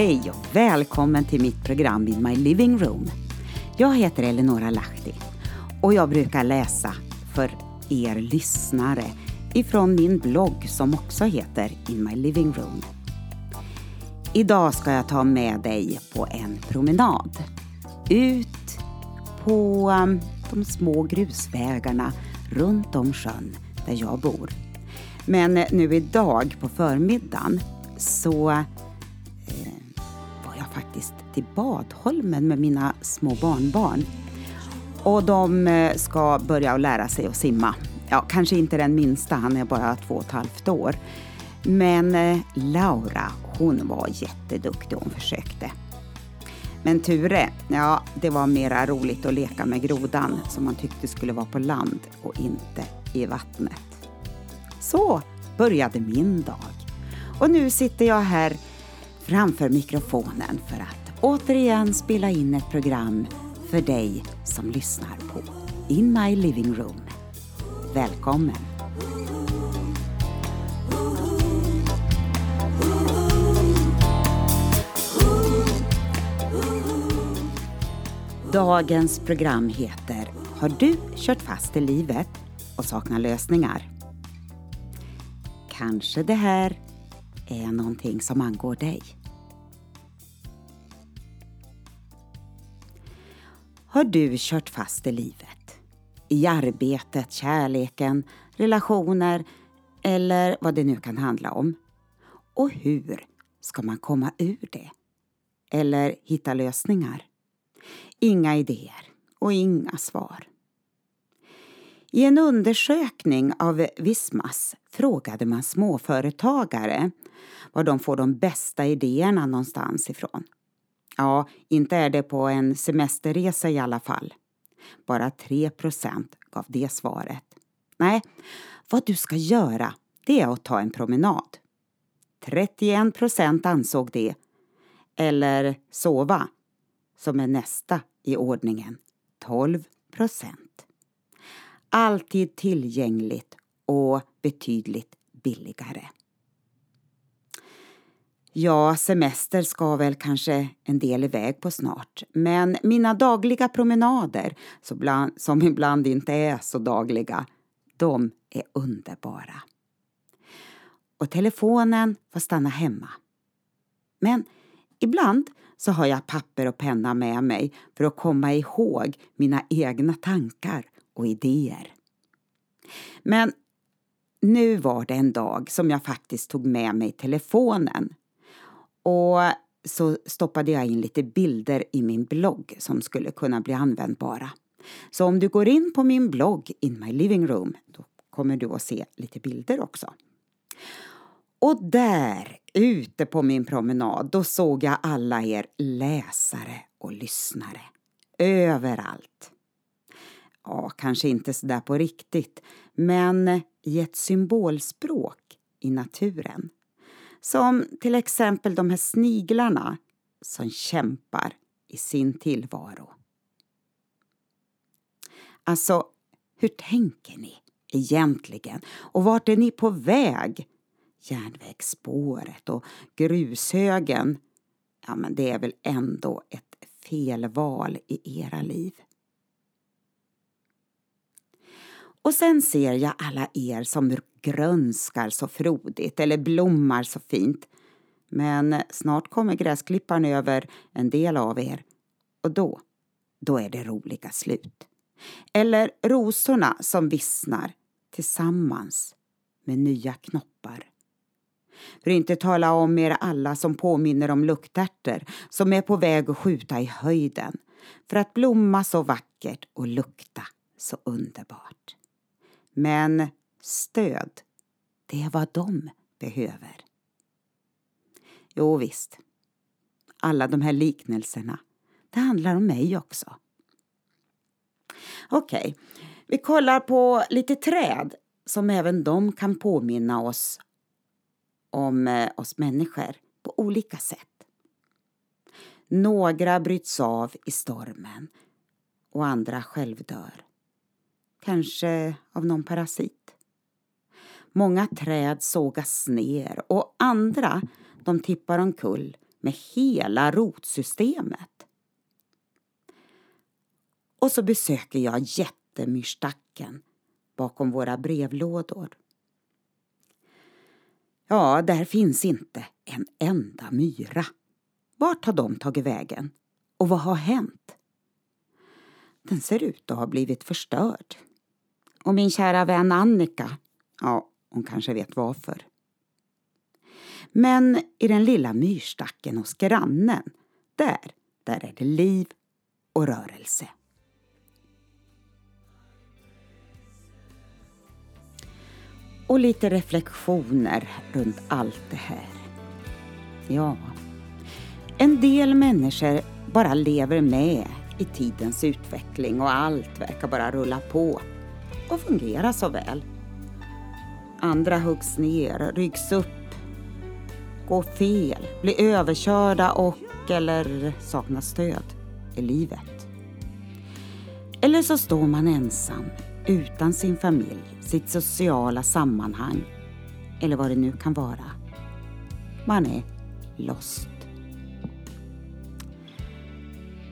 Hej och välkommen till mitt program In My Living Room. Jag heter Eleonora Lahti och jag brukar läsa för er lyssnare ifrån min blogg som också heter In My Living Room. Idag ska jag ta med dig på en promenad. Ut på um, de små grusvägarna runt om sjön där jag bor. Men eh, nu idag på förmiddagen så till Badholmen med mina små barnbarn. Och de eh, ska börja att lära sig att simma. Ja, kanske inte den minsta, han är bara två och ett halvt år. Men eh, Laura, hon var jätteduktig, hon försökte. Men Ture, ja, det var mera roligt att leka med grodan som man tyckte skulle vara på land och inte i vattnet. Så började min dag. Och nu sitter jag här framför mikrofonen för att återigen spela in ett program för dig som lyssnar på In My Living Room. Välkommen! Dagens program heter Har du kört fast i livet och saknar lösningar? Kanske det här är någonting som angår dig. Har du kört fast i livet? I arbetet, kärleken, relationer eller vad det nu kan handla om? Och hur ska man komma ur det? Eller hitta lösningar? Inga idéer och inga svar. I en undersökning av Vismas frågade man småföretagare var de får de bästa idéerna någonstans ifrån. Ja, inte är det på en semesterresa i alla fall. Bara 3 procent gav det svaret. Nej, vad du ska göra det är att ta en promenad. 31 procent ansåg det. Eller sova, som är nästa i ordningen. 12 procent. Alltid tillgängligt och betydligt billigare. Ja, semester ska väl kanske en del iväg på snart. Men mina dagliga promenader, som ibland inte är så dagliga, de är underbara. Och telefonen får stanna hemma. Men ibland så har jag papper och penna med mig för att komma ihåg mina egna tankar och idéer. Men nu var det en dag som jag faktiskt tog med mig telefonen och så stoppade jag in lite bilder i min blogg som skulle kunna bli användbara. Så om du går in på min blogg In My Living Room då kommer du att se lite bilder också. Och där, ute på min promenad, då såg jag alla er läsare och lyssnare. Överallt. Ja, kanske inte sådär på riktigt, men i ett symbolspråk i naturen. Som till exempel de här sniglarna som kämpar i sin tillvaro. Alltså, hur tänker ni egentligen? Och vart är ni på väg? Järnvägsspåret och grushögen. Ja, men det är väl ändå ett felval i era liv. Och sen ser jag alla er som grönskar så frodigt eller blommar så fint. Men snart kommer gräsklipparen över en del av er och då, då är det roliga slut. Eller rosorna som vissnar tillsammans med nya knoppar. För att inte tala om er alla som påminner om luktärtor som är på väg att skjuta i höjden för att blomma så vackert och lukta så underbart. Men stöd, det är vad de behöver. Jo visst, alla de här liknelserna, det handlar om mig också. Okej, okay. vi kollar på lite träd som även de kan påminna oss om eh, oss människor på olika sätt. Några bryts av i stormen och andra självdör. Kanske av någon parasit. Många träd sågas ner och andra de tippar omkull med hela rotsystemet. Och så besöker jag jättemyrstacken bakom våra brevlådor. Ja, där finns inte en enda myra. Vart har de tagit vägen? Och vad har hänt? Den ser ut att ha blivit förstörd. Och min kära vän Annika, ja, hon kanske vet varför. Men i den lilla myrstacken hos grannen, där, där är det liv och rörelse. Och lite reflektioner runt allt det här. Ja, en del människor bara lever med i tidens utveckling och allt verkar bara rulla på och fungera så väl. Andra huggs ner, ryggs upp, går fel, blir överkörda och eller saknar stöd i livet. Eller så står man ensam, utan sin familj, sitt sociala sammanhang eller vad det nu kan vara. Man är lost.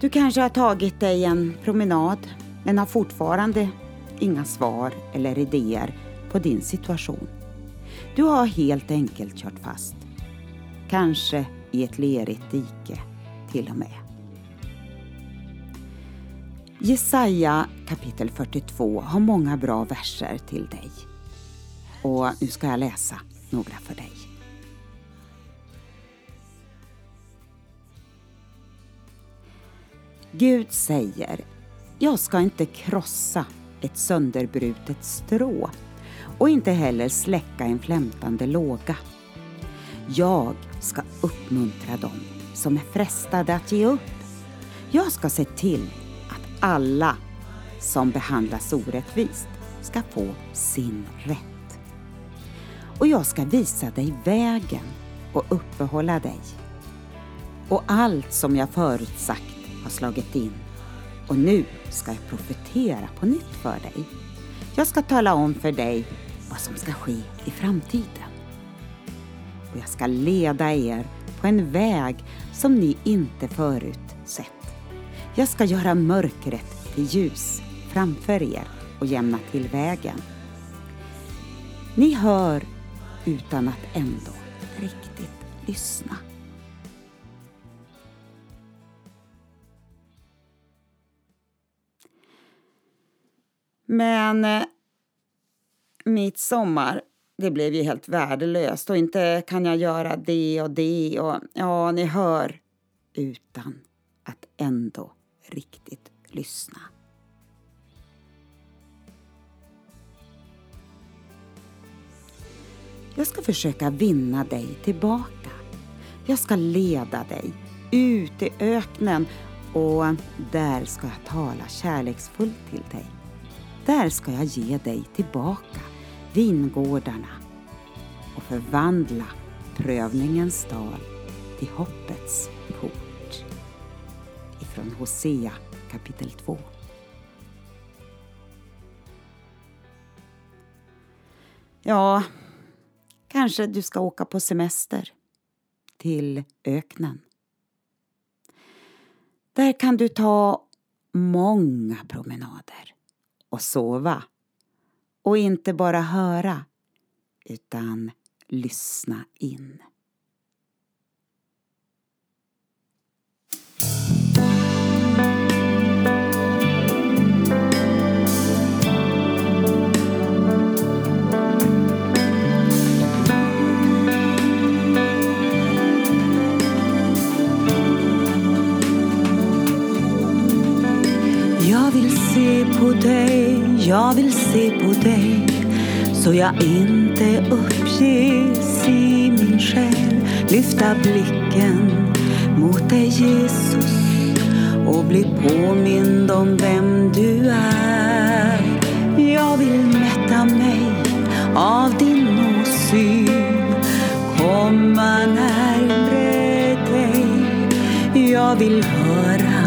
Du kanske har tagit dig en promenad men har fortfarande inga svar eller idéer på din situation. Du har helt enkelt kört fast. Kanske i ett lerigt dike till och med. Jesaja kapitel 42 har många bra verser till dig. Och nu ska jag läsa några för dig. Gud säger, jag ska inte krossa ett sönderbrutet strå och inte heller släcka en flämtande låga. Jag ska uppmuntra dem som är frestade att ge upp. Jag ska se till att alla som behandlas orättvist ska få sin rätt. Och jag ska visa dig vägen och uppehålla dig. Och allt som jag förutsagt har slagit in. Och nu ska jag profetera på nytt för dig. Jag ska tala om för dig vad som ska ske i framtiden. Och jag ska leda er på en väg som ni inte förut sett. Jag ska göra mörkret till ljus framför er och jämna till vägen. Ni hör utan att ändå riktigt lyssna. Men eh, midsommar, mitt sommar, det blev ju helt värdelöst och inte kan jag göra det och det och ja, ni hör utan att ändå riktigt lyssna. Jag ska försöka vinna dig tillbaka. Jag ska leda dig ut i öknen och där ska jag tala kärleksfullt till dig. Där ska jag ge dig tillbaka vingårdarna och förvandla prövningens dal till hoppets port. Ifrån Hosea kapitel 2. Ja, kanske du ska åka på semester till öknen. Där kan du ta många promenader och sova. Och inte bara höra, utan lyssna in. Jag vill se på dig, jag vill se på dig så jag inte uppges i min själ. Lyfta blicken mot dig Jesus och bli påmind om vem du är. Jag vill mätta mig av din åsyn, komma närmre dig. Jag vill höra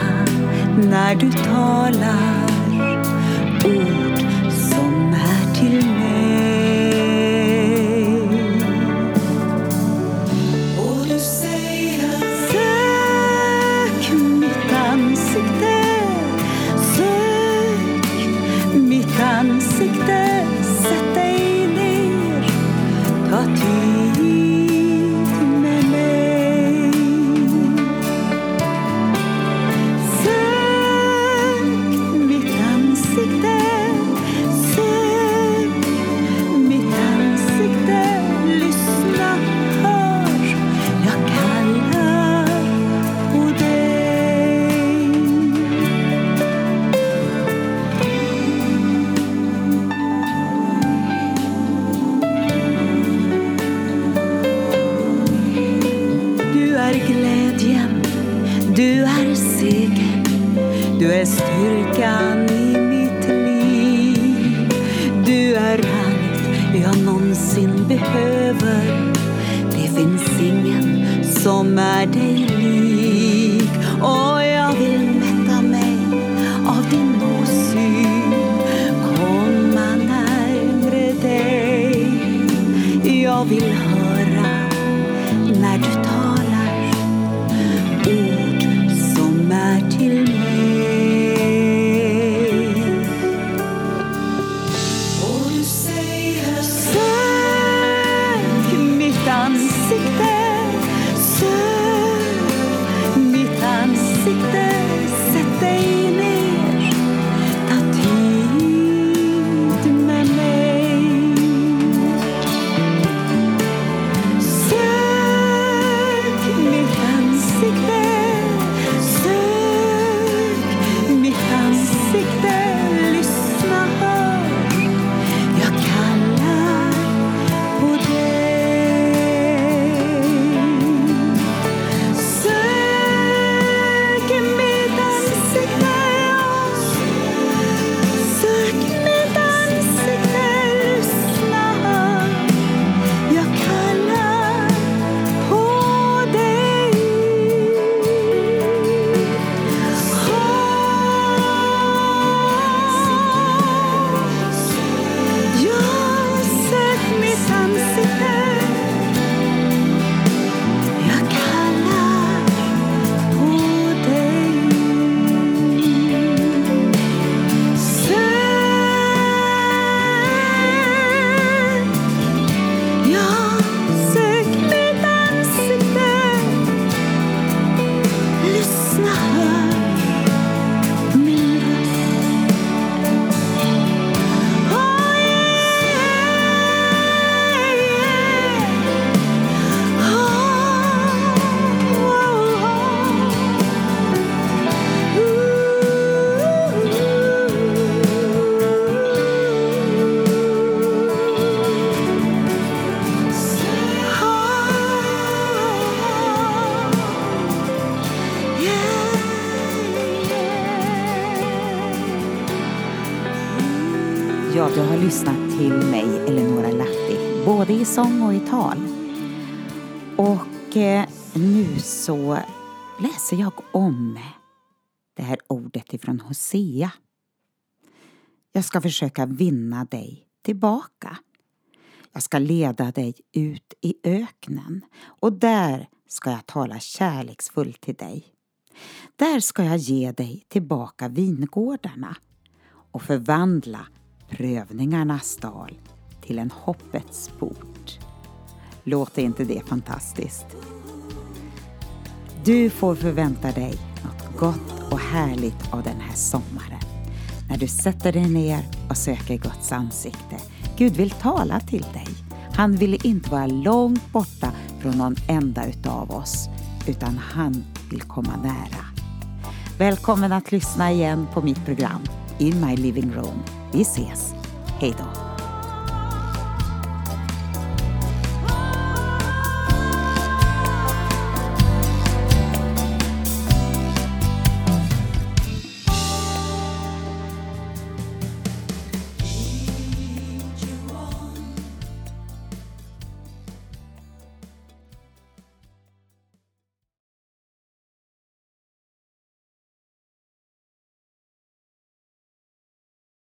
när du talar vill höra i sång och i tal. Och eh, nu så läser jag om det här ordet ifrån Hosea. Jag ska försöka vinna dig tillbaka. Jag ska leda dig ut i öknen och där ska jag tala kärleksfullt till dig. Där ska jag ge dig tillbaka vingårdarna och förvandla prövningarnas dal till en hoppets port. Låter inte det fantastiskt? Du får förvänta dig något gott och härligt av den här sommaren. När du sätter dig ner och söker Guds ansikte. Gud vill tala till dig. Han vill inte vara långt borta från någon enda utav oss, utan han vill komma nära. Välkommen att lyssna igen på mitt program In My Living Room. Vi ses. Hej då!